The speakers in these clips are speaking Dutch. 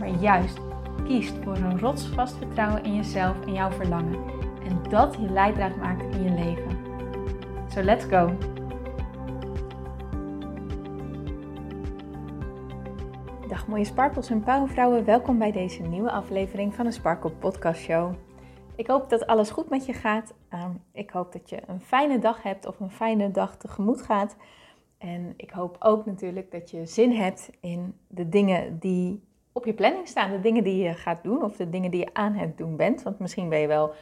maar juist kiest voor een rotsvast vertrouwen in jezelf en jouw verlangen. En dat je leidraad maakt in je leven. So let's go! Dag mooie sparkles en powervrouwen, welkom bij deze nieuwe aflevering van de Sparkle Podcast Show. Ik hoop dat alles goed met je gaat. Ehm, ik hoop dat je een fijne dag hebt of een fijne dag tegemoet gaat. En ik hoop ook natuurlijk dat je zin hebt in de dingen die op je planning staan. De dingen die je gaat doen of de dingen die je aan het doen bent. Want misschien ben je wel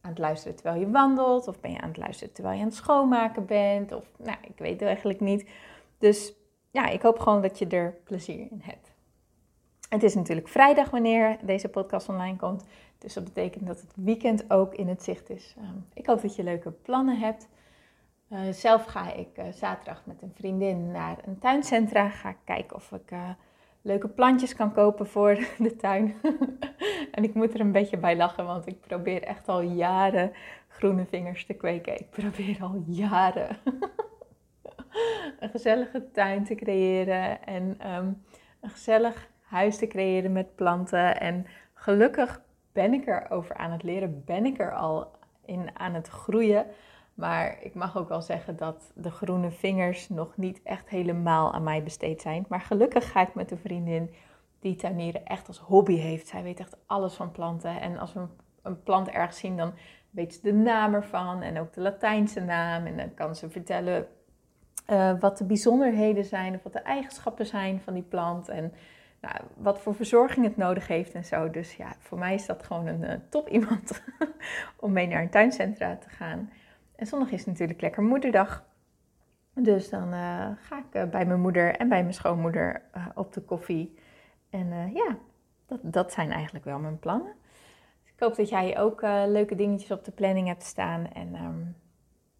aan het luisteren terwijl je wandelt. Of ben je aan het luisteren terwijl je aan het schoonmaken bent. Of nou, ik weet het eigenlijk niet. Dus ja, ik hoop gewoon dat je er plezier in hebt. Het is natuurlijk vrijdag wanneer deze podcast online komt. Dus dat betekent dat het weekend ook in het zicht is. Ehm, ik hoop dat je leuke plannen hebt. Uh, zelf ga ik uh, zaterdag met een vriendin naar een tuincentra. Ga kijken of ik uh, leuke plantjes kan kopen voor de tuin. en ik moet er een beetje bij lachen, want ik probeer echt al jaren groene vingers te kweken. Ik probeer al jaren een gezellige tuin te creëren en ehm, een gezellig huis te creëren met planten. En gelukkig ben ik er over aan het leren, ben ik er al in aan het groeien. Maar ik mag ook wel zeggen dat de groene vingers nog niet echt helemaal aan mij besteed zijn. Maar gelukkig ga ik met een vriendin die tuinieren echt als hobby heeft. Zij weet echt alles van planten. En als we een plant ergens zien, dan weet ze de naam ervan en ook de Latijnse naam. En dan kan ze vertellen uh, wat de bijzonderheden zijn of wat de eigenschappen zijn van die plant. En nou, wat voor verzorging het nodig heeft en zo. Dus ja, voor mij is dat gewoon een uh, top iemand om mee naar een tuincentra te gaan. En zondag is natuurlijk lekker moederdag. Dus dan uh, ga ik uh, bij mijn moeder en bij mijn schoonmoeder uh, op de koffie. En ja, dat, dat zijn eigenlijk wel mijn plannen. Dus ik hoop dat jij ook leuke dingetjes op de planning hebt staan. En um,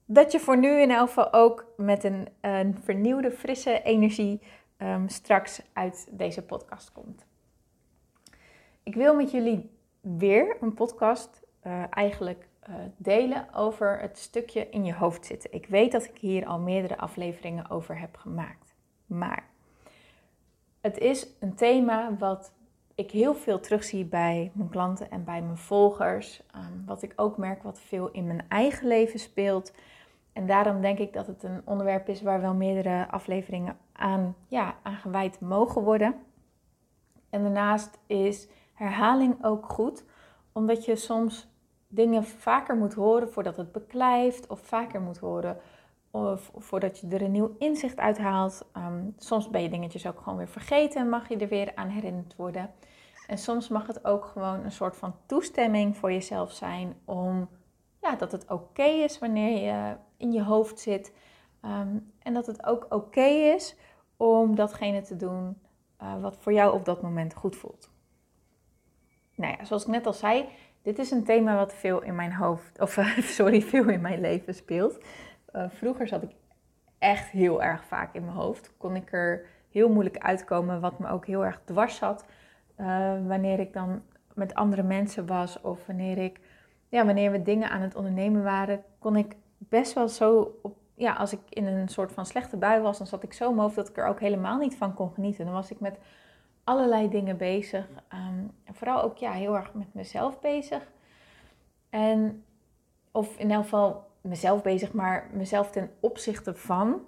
dat je voor nu in elk geval ook met een, vernieuwde, frisse energie um, straks uit deze podcast komt. Ik wil met jullie weer een podcast eigenlijk delen over het stukje in je hoofd zitten. Ik weet dat ik hier al meerdere afleveringen over heb gemaakt. Maar het is een thema wat ik heel veel terugzie bij mijn klanten en bij mijn volgers. Um, wat ik ook merk wat veel in mijn eigen leven speelt. En daarom denk ik dat het een onderwerp is waar wel meerdere afleveringen aan, ja, aan gewijd mogen worden. En daarnaast is herhaling ook goed, omdat je soms dingen vaker moet horen voordat het beklijft, of vaker moet horen of voordat je er een nieuw inzicht uithaalt. Um, soms ben je dingetjes ook gewoon weer vergeten en mag je er weer aan herinnerd worden. En soms mag het ook gewoon een soort van toestemming voor jezelf zijn om ja, dat het oké is wanneer je in je hoofd zit. Um, en dat het ook oké is om datgene te doen uh, wat voor jou op dat moment goed voelt. Nou ja, zoals ik net al zei, dit is een thema wat veel in mijn hoofd, of sorry, veel in mijn leven speelt. Uh, vroeger zat ik echt heel erg vaak in mijn hoofd. Kon ik er heel moeilijk uitkomen, wat me ook heel erg dwars zat. Uh, wanneer ik dan met andere mensen was of wanneer ik, ja, wanneer we dingen aan het ondernemen waren, kon ik best wel zo op, ja, als ik in een soort van slechte bui was, dan zat ik zo in mijn hoofd dat ik er ook helemaal niet van kon genieten. Dan was ik met allerlei dingen bezig. Um, vooral ook ja, heel erg met mezelf bezig. En, of in elk geval mezelf bezig, maar mezelf ten opzichte van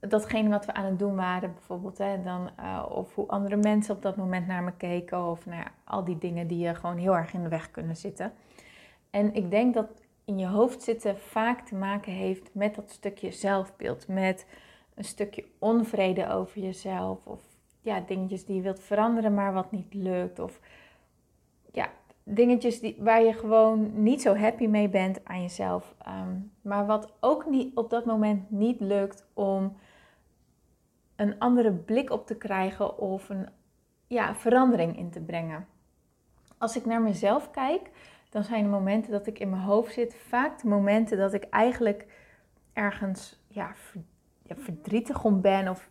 datgene wat we aan het doen waren, bijvoorbeeld. Hè, dan, uh, of hoe andere mensen op dat moment naar me keken. Of ja, al die dingen die je gewoon heel erg in de weg kunnen zitten. En ik denk dat in je hoofd zitten vaak te maken heeft met dat stukje zelfbeeld. Met een stukje onvrede over jezelf. Of ja, dingetjes die je wilt veranderen, maar wat niet lukt. Of ja, dingetjes die, waar je gewoon niet zo happy mee bent aan jezelf. Ehm, maar wat ook niet, op dat moment niet lukt om een andere blik op te krijgen of een ja, verandering in te brengen. Als ik naar mezelf kijk, dan zijn de momenten dat ik in mijn hoofd zit vaak de momenten dat ik eigenlijk ergens ja, ja verdrietig om ben of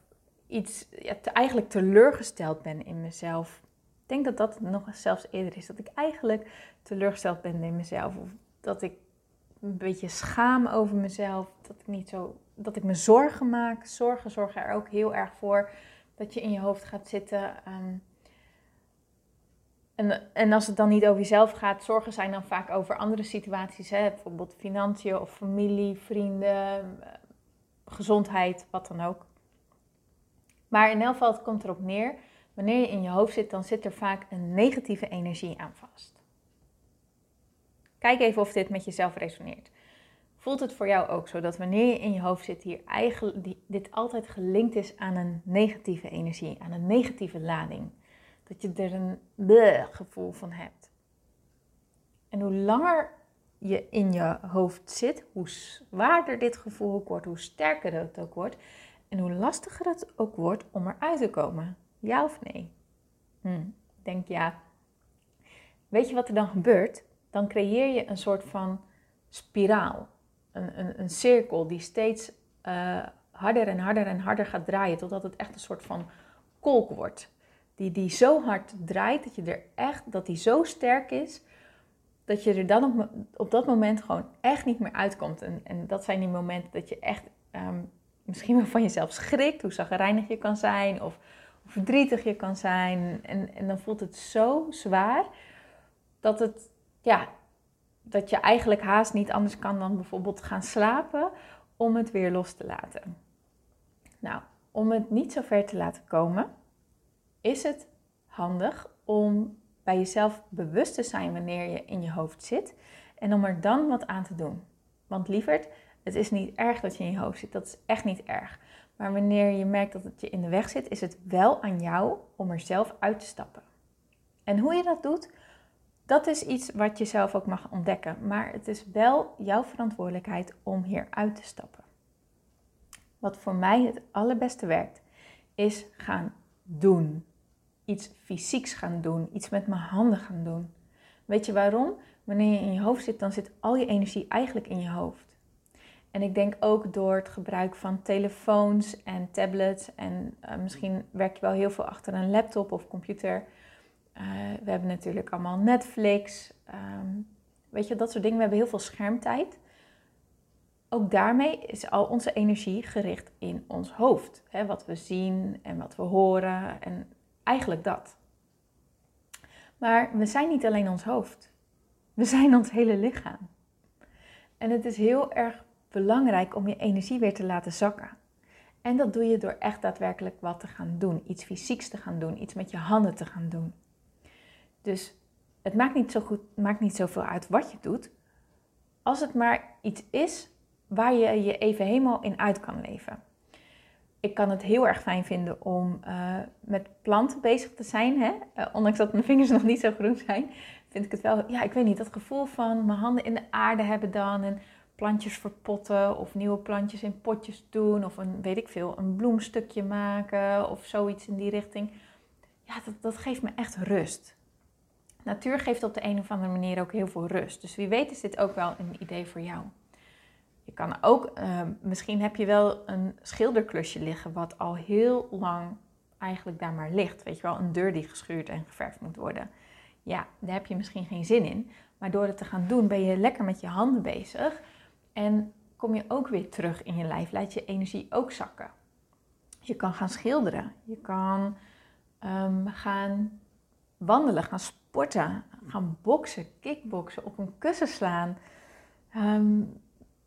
iets ja, eigenlijk teleurgesteld ben in mezelf. Ik denk dat dat nog zelfs eerder is. Dat ik eigenlijk teleurgesteld ben in mezelf. Of dat ik een beetje schaam over mezelf. Dat ik niet zo. Dat ik me zorgen maak. Zorgen zorgen er ook heel erg voor. Dat je in je hoofd gaat zitten. Ehm, en, en als het dan niet over jezelf gaat, zorgen zijn dan vaak over andere situaties. Hè? Bijvoorbeeld financiën of familie, vrienden, eh, gezondheid, wat dan ook. Maar in elk geval, het komt erop neer. Wanneer je in je hoofd zit, dan zit er vaak een negatieve energie aan vast. Kijk even of dit met jezelf resoneert. Voelt het voor jou ook zo dat wanneer je in je hoofd zit, hier eigenlijk, dit altijd gelinkt is aan een negatieve energie, aan een negatieve lading? Dat je er een gevoel van hebt. En hoe langer je in je hoofd zit, hoe zwaarder dit gevoel ook wordt, hoe sterker het ook wordt en hoe lastiger het ook wordt om eruit te komen. Ja of nee? Hm, denk ja. Weet je wat er dan gebeurt? Dan creëer je een soort van spiraal. Een, een, een cirkel die steeds uh, harder en harder en harder gaat draaien. Totdat het echt een soort van kolk wordt. Die, die zo hard draait dat je er echt, dat die zo sterk is. Dat je er dan op, op dat moment gewoon echt niet meer uitkomt. En, en dat zijn die momenten dat je echt um, misschien wel van jezelf schrikt, hoe zagrijnig je kan zijn of hoe verdrietig je kan zijn. En, en dan voelt het zo zwaar dat, het, ja, dat je eigenlijk haast niet anders kan dan bijvoorbeeld gaan slapen om het weer los te laten. Nou, om het niet zo ver te laten komen, is het handig om bij jezelf bewust te zijn wanneer je in je hoofd zit en om er dan wat aan te doen. Want lieverd, het is niet erg dat je in je hoofd zit, dat is echt niet erg. Maar wanneer je merkt dat het je in de weg zit, is het wel aan jou om er zelf uit te stappen. En hoe je dat doet, dat is iets wat je zelf ook mag ontdekken. Maar het is wel jouw verantwoordelijkheid om hier uit te stappen. Wat voor mij het allerbeste werkt, is gaan doen. Iets fysieks gaan doen, iets met mijn handen gaan doen. Weet je waarom? Wanneer je in je hoofd zit, dan zit al je energie eigenlijk in je hoofd. En ik denk ook door het gebruik van telefoons en tablets. En uh, misschien werk je wel heel veel achter een laptop of computer. Uh, we hebben natuurlijk allemaal Netflix. Um, weet je, dat soort dingen. We hebben heel veel schermtijd. Ook daarmee is al onze energie gericht in ons hoofd. Hè, wat we zien en wat we horen. En eigenlijk dat. Maar we zijn niet alleen ons hoofd. We zijn ons hele lichaam. En het is heel erg belangrijk om je energie weer te laten zakken. En dat doe je door echt daadwerkelijk wat te gaan doen. Iets fysieks te gaan doen. Iets met je handen te gaan doen. Dus het maakt niet, zo goed, maakt niet zoveel uit wat je doet. Als het maar iets is waar je je even helemaal in uit kan leven. Ik kan het heel erg fijn vinden om uh, met planten bezig te zijn. Hè? Uh, ondanks dat mijn vingers nog niet zo groen zijn, vind ik het wel, ja, ik weet niet, dat gevoel van mijn handen in de aarde hebben dan. En plantjes verpotten of nieuwe plantjes in potjes doen of een, weet ik veel, een bloemstukje maken of zoiets in die richting. Ja, dat, dat geeft me echt rust. Natuur geeft op de een of andere manier ook heel veel rust. Dus wie weet is dit ook wel een idee voor jou. Je kan ook, uh, misschien heb je wel een schilderklusje liggen wat al heel lang eigenlijk daar maar ligt. Weet je wel, een deur die geschuurd en geverfd moet worden. Ja, daar heb je misschien geen zin in. Maar door het te gaan doen ben je lekker met je handen bezig. En kom je ook weer terug in je lijf, laat je energie ook zakken. Je kan gaan schilderen, je kan um, gaan wandelen, gaan sporten, gaan boksen, kickboksen, op een kussen slaan. Um,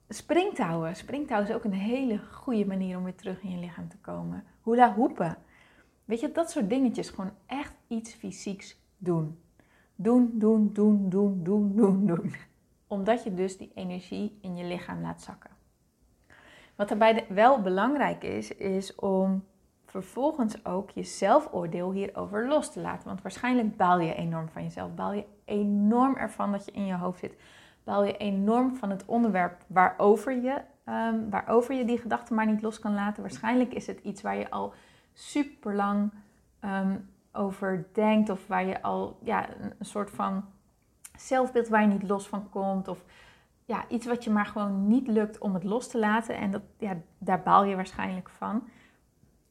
springtouwen. Springtouwen is ook een hele goede manier om weer terug in je lichaam te komen. Hula hoepen. Weet je, dat soort dingetjes. Gewoon echt iets fysieks doen. Doen, doen, doen, doen, doen, doen, doen omdat je dus die energie in je lichaam laat zakken. Wat daarbij wel belangrijk is, is om vervolgens ook je zelfoordeel hierover los te laten. Want waarschijnlijk baal je enorm van jezelf. Baal je enorm ervan dat je in je hoofd zit. Baal je enorm van het onderwerp waarover je, um, waarover je die gedachten maar niet los kan laten. Waarschijnlijk is het iets waar je al super lang um, over denkt of waar je al ja, een soort van zelfbeeld waar je niet los van komt of ja, iets wat je maar gewoon niet lukt om het los te laten en dat, ja, daar baal je waarschijnlijk van.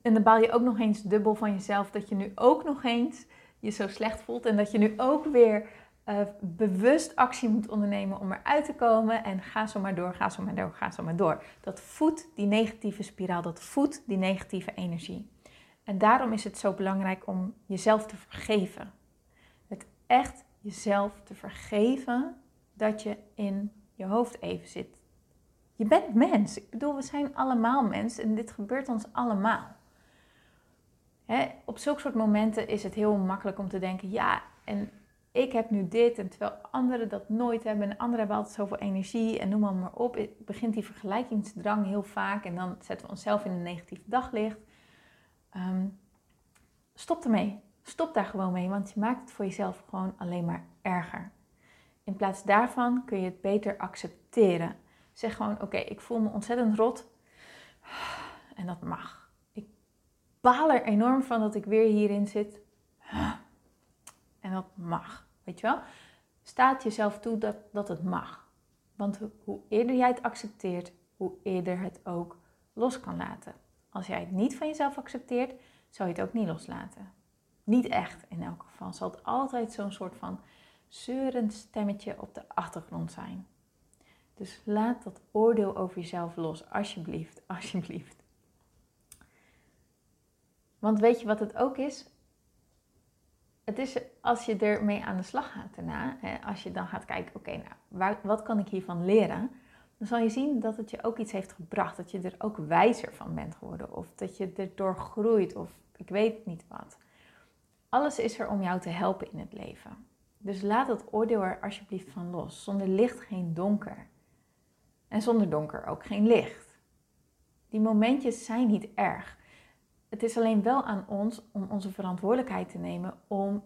En dan baal je ook nog eens dubbel van jezelf dat je nu ook nog eens je zo slecht voelt en dat je nu ook weer uh, bewust actie moet ondernemen om eruit te komen. En ga zo maar door, ga zo maar door, ga zo maar door. Dat voedt die negatieve spiraal, dat voedt die negatieve energie. En daarom is het zo belangrijk om jezelf te vergeven. Het echt jezelf te vergeven dat je in je hoofd even zit. Je bent mens. Ik bedoel, we zijn allemaal mens en dit gebeurt ons allemaal. op zulke soort momenten is het heel makkelijk om te denken: ja, en ik heb nu dit en terwijl anderen dat nooit hebben en anderen hebben altijd zoveel energie en noem maar, op. Begint die vergelijkingsdrang heel vaak en dan zetten we onszelf in een negatief daglicht. Ehm, stop ermee. Stop daar gewoon mee, want je maakt het voor jezelf gewoon alleen maar erger. In plaats daarvan kun je het beter accepteren. Zeg gewoon: Oké, ik voel me ontzettend rot en dat mag. Ik baal er enorm van dat ik weer hierin zit. En dat mag. Weet je wel? Staat jezelf toe dat, dat het mag. Want hoe eerder jij het accepteert, hoe eerder het ook los kan laten. Als jij het niet van jezelf accepteert, zou je het ook niet loslaten. Niet echt in elk geval. Zal het altijd zo'n soort van zeurend stemmetje op de achtergrond zijn. Dus laat dat oordeel over jezelf los, alsjeblieft, alsjeblieft. Want weet je wat het ook is? het is als je ermee aan de slag gaat daarna, hè, als je dan gaat kijken, oké, nou, wat kan ik hiervan leren? Dan zal je zien dat het je ook iets heeft gebracht, dat je er ook wijzer van bent geworden, of dat je erdoor groeit, of ik weet niet wat. Alles is er om jou te helpen in het leven. Dus laat het oordeel er alsjeblieft van los. Zonder licht geen donker. En zonder donker ook geen licht. Die momentjes zijn niet erg. Het is alleen wel aan ons om onze verantwoordelijkheid te nemen om,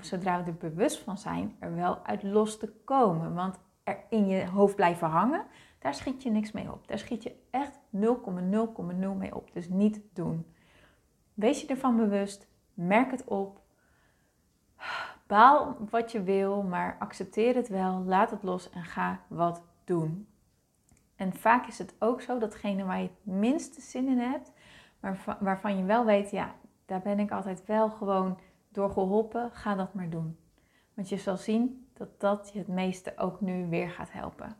zodra we er bewust van zijn, er wel uit los te komen. Want er in je hoofd blijven hangen, daar schiet je niks mee op. Daar schiet je echt 0,0,0 mee op. Dus niet doen. Wees je ervan bewust, merk het op. Baal wat je wil, maar accepteer het wel, laat het los en ga wat doen. En vaak is het ook zo datgene waar je het minste zin in hebt, maar waarvan je wel weet, ja, daar ben ik altijd wel gewoon door geholpen, ga dat maar doen. Want je zal zien dat dat je het meeste ook nu weer gaat helpen.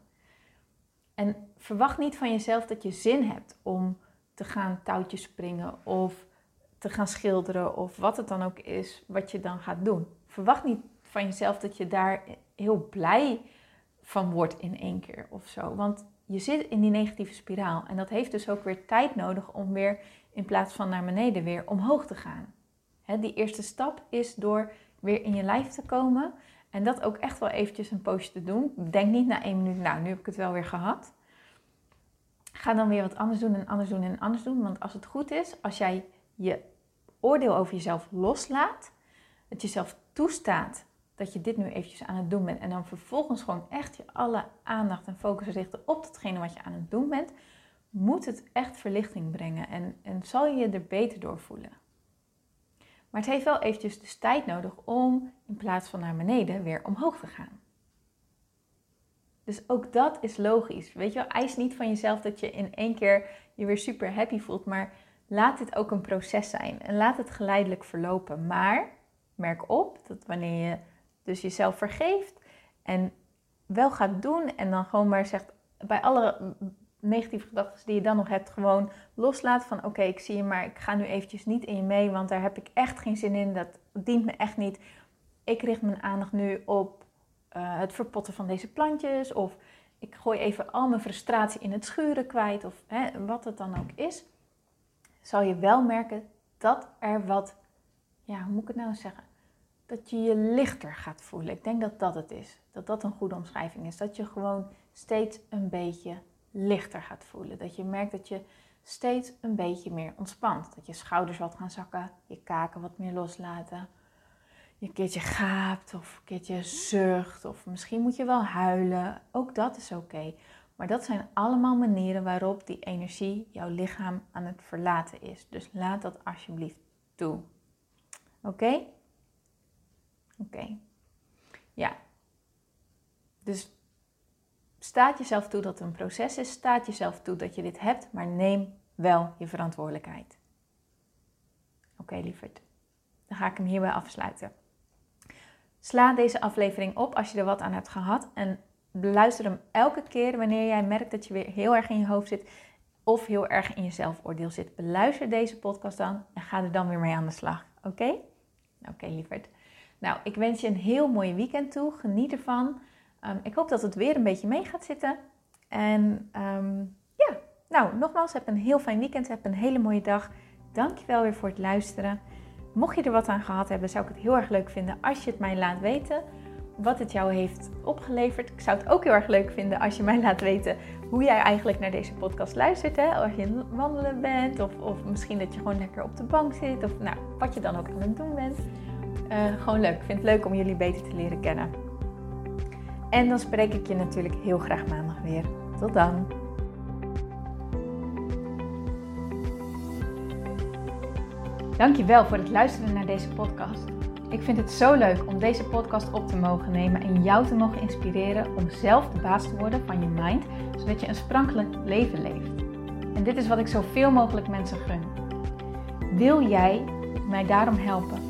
En verwacht niet van jezelf dat je zin hebt om te gaan touwtjes springen of te gaan schilderen of wat het dan ook is wat je dan gaat doen. Verwacht niet van jezelf dat je daar heel blij van wordt in één keer of zo. Want je zit in die negatieve spiraal en dat heeft dus ook weer tijd nodig om weer in plaats van naar beneden weer omhoog te gaan. die eerste stap is door weer in je lijf te komen en dat ook echt wel eventjes een poosje te doen. Denk niet na één minuut, nou nu heb ik het wel weer gehad. Ga dan weer wat anders doen en anders doen en anders doen. Want als het goed is, als jij je oordeel over jezelf loslaat, het jezelf toestaat dat je dit nu eventjes aan het doen bent en dan vervolgens gewoon echt je alle aandacht en focus richten op datgene wat je aan het doen bent, moet het echt verlichting brengen en, en zal je je er beter door voelen. Maar het heeft wel eventjes dus tijd nodig om in plaats van naar beneden weer omhoog te gaan. Dus ook dat is logisch. Weet je wel, eis niet van jezelf dat je in één keer je weer super happy voelt, maar laat dit ook een proces zijn en laat het geleidelijk verlopen. Maar merk op dat wanneer je dus jezelf vergeeft en wel gaat doen en dan gewoon maar zegt bij alle negatieve gedachten die je dan nog hebt, gewoon loslaat van oké, ik zie je, maar ik ga nu eventjes niet in je mee, want daar heb ik echt geen zin in. Dat dient me echt niet. Ik richt mijn aandacht nu op uh, het verpotten van deze plantjes of ik gooi even al mijn frustratie in het schuren kwijt of hè, wat het dan ook is. Zal je wel merken dat er wat, ja, hoe moet ik het nou zeggen? Dat je je lichter gaat voelen. Ik denk dat dat het is. Dat dat een goede omschrijving is. Dat je gewoon steeds een beetje lichter gaat voelen. Dat je merkt dat je steeds een beetje meer ontspant. Dat je schouders wat gaan zakken, je kaken wat meer loslaten. Je een keertje gaapt of een keertje zucht of misschien moet je wel huilen. Ook dat is oké. Maar dat zijn allemaal manieren waarop die energie jouw lichaam aan het verlaten is. Dus laat dat alsjeblieft toe. Oké? Oké. Ja. Dus staat jezelf toe dat het een proces is. Staat jezelf toe dat je dit hebt, maar neem wel je verantwoordelijkheid. Oké, lieverd. Dan ga ik hem hierbij afsluiten. Sla deze aflevering op als je er wat aan hebt gehad. En beluister hem elke keer wanneer jij merkt dat je weer heel erg in je hoofd zit of heel erg in je zelfoordeel zit. Beluister deze podcast dan en ga er dan weer mee aan de slag. Oké? Oké, lieverd. Nou, ik wens je een heel mooi weekend toe. Geniet ervan. Ehm, ik hoop dat het weer een beetje mee gaat zitten. En um, ja, nou, nogmaals, heb een heel fijn weekend. Heb een hele mooie dag. Dankjewel weer voor het luisteren. Mocht je er wat aan gehad hebben, zou ik het heel erg leuk vinden als je het mij laat weten. Wat het jou heeft opgeleverd. Ik zou het ook heel erg leuk vinden als je mij laat weten hoe jij eigenlijk naar deze podcast luistert. Hè? Als je wandelen bent, of, of misschien dat je gewoon lekker op de bank zit, of nou, wat je dan ook aan het doen bent. Uh, gewoon leuk. Ik vind het leuk om jullie beter te leren kennen. En dan spreek ik je natuurlijk heel graag maandag weer. Tot dan. Dankjewel voor het luisteren naar deze podcast. Ik vind het zo leuk om deze podcast op te mogen nemen en jou te mogen inspireren om zelf de baas te worden van je mind, zodat je een sprankelijk leven leeft. En dit is wat ik zoveel mogelijk mensen gun. Wil jij mij daarom helpen